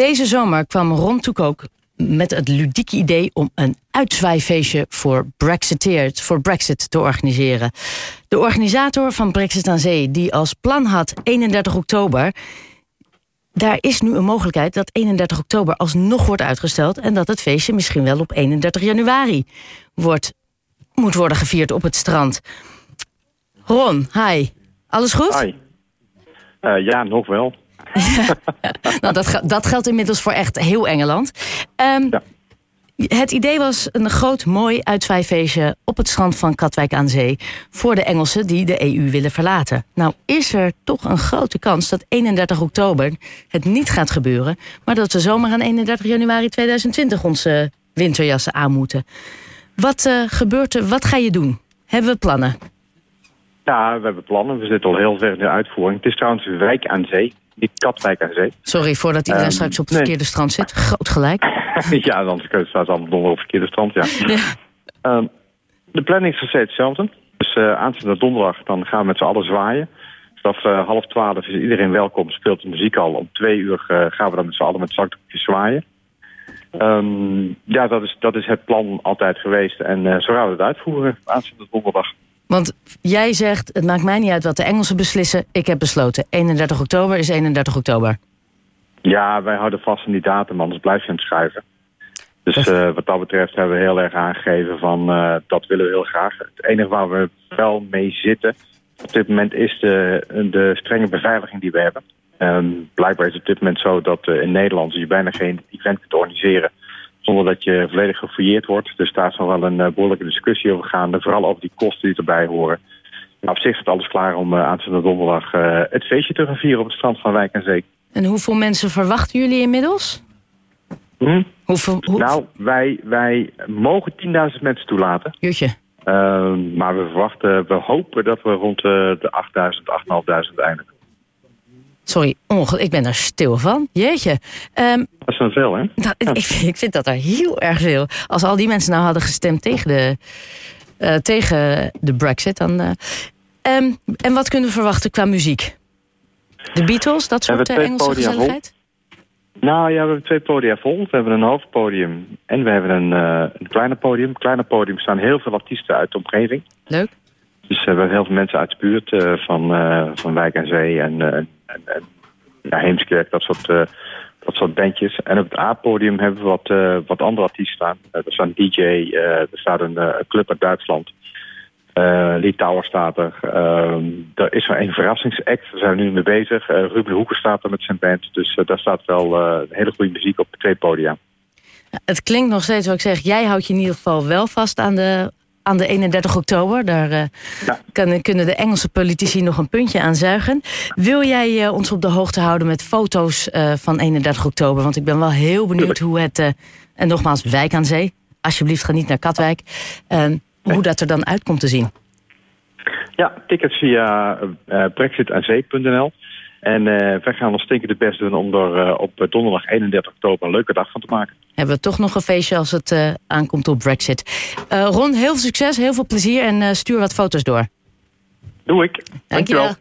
Deze zomer kwam Ron Toekook met het ludieke idee om een uitzwaai voor voor Brexit te organiseren. De organisator van Brexit aan Zee, die als plan had 31 oktober, daar is nu een mogelijkheid dat 31 oktober alsnog wordt uitgesteld en dat het feestje misschien wel op 31 januari wordt, moet worden gevierd op het strand. Ron, hi. Alles goed? Uh, ja, nog wel. nou, dat, dat geldt inmiddels voor echt heel Engeland. Um, ja. Het idee was een groot, mooi uitzwaai op het strand van Katwijk aan Zee. voor de Engelsen die de EU willen verlaten. Nou, is er toch een grote kans dat 31 oktober het niet gaat gebeuren. maar dat we zomaar aan 31 januari 2020 onze winterjassen aan moeten. Wat uh, gebeurt er? Wat ga je doen? Hebben we plannen? Ja, we hebben plannen. We zitten al heel ver in de uitvoering. Het is trouwens wijk aan zee niet Katwijk aan zee. Sorry, voordat iedereen um, straks op het verkeerde strand zit. Groot gelijk. ja, dan staat ze allemaal op het verkeerde strand, ja. ja. Um, de planning is steeds hetzelfde. Dus uh, aanstaande donderdag dan gaan we met z'n allen zwaaien. Vanaf uh, half twaalf is iedereen welkom, speelt de muziek al. Om twee uur uh, gaan we dan met z'n allen met zakdoekjes zwaaien. Um, ja, dat is, dat is het plan altijd geweest. En zo gaan we het uitvoeren aanstaande donderdag. Want jij zegt, het maakt mij niet uit wat de Engelsen beslissen. Ik heb besloten, 31 oktober is 31 oktober. Ja, wij houden vast aan die datum, anders blijf je aan het schrijven. Dus uh, wat dat betreft hebben we heel erg aangegeven van uh, dat willen we heel graag. Het enige waar we wel mee zitten op dit moment is de, de strenge beveiliging die we hebben. Um, blijkbaar is het op dit moment zo dat uh, in Nederland je bijna geen event kunt organiseren zonder dat je volledig gefouilleerd wordt. Dus daar zal wel een uh, behoorlijke discussie over gaan. Vooral over die kosten die erbij horen. Maar op zich is alles klaar om uh, aanstaande donderdag uh, het feestje te gaan vieren op het strand van Wijk en Zee. En hoeveel mensen verwachten jullie inmiddels? Hm? Hoeveel, hoe... Nou, wij, wij mogen 10.000 mensen toelaten. Jutje. Ehm, maar we verwachten, we hopen dat we rond de 8.000, 8.500 eindigen. Sorry, ik ben er stil van. Jeetje. Um, dat is dan veel, hè? Dat, ik, ik, vind dat er heel erg veel. Als al die mensen nou hadden gestemd tegen de, uh, tegen de brexit... dan... Uh, um, en wat kunnen we verwachten qua muziek? De Beatles, dat soort uh, Engelse gezelligheid? Nou ja, we hebben twee podia vol. We hebben een hoofdpodium en we hebben een, een kleiner podium. Een kleiner podium staan heel veel artiesten uit de omgeving. Leuk. Dus we hebben heel veel mensen uit de buurt van, van Wijk en Zee en, en, Heemskerk, dat soort, uh, dat soort bandjes. En op het A-podium hebben we wat, uh, wat andere artiesten staan. Uh, er staat een DJ, er staat een club uit Duitsland. Lee Tower staat er. Ehm, er is wel een verrassingsact, daar zijn we nu mee bezig. Ruben Hoeken staat er met zijn band. Dus daar staat wel hele goede muziek op twee podia. Het klinkt nog steeds wat ik zeg. Jij houdt je in ieder geval wel vast aan de aan de 31 oktober. Daar uh, kan, kunnen de Engelse politici nog een puntje aan zuigen. Wil jij uh, ons op de hoogte houden met foto's uh, van 31 oktober? Want ik ben wel heel benieuwd hoe het... en nogmaals, Wijk aan Zee. Alsjeblieft, ga niet naar Katwijk. hoe dat er dan uit komt te zien. Ja, tickets via brexitanzee.nl. En uh, wij gaan ons stinken het best doen om er uh, op donderdag 31 oktober een leuke dag van te maken. Hebben we toch nog een feestje als het aankomt op Brexit. Ron, heel veel succes, heel veel plezier en stuur wat foto's door. Doe ik. Dankjewel. Dankjewel.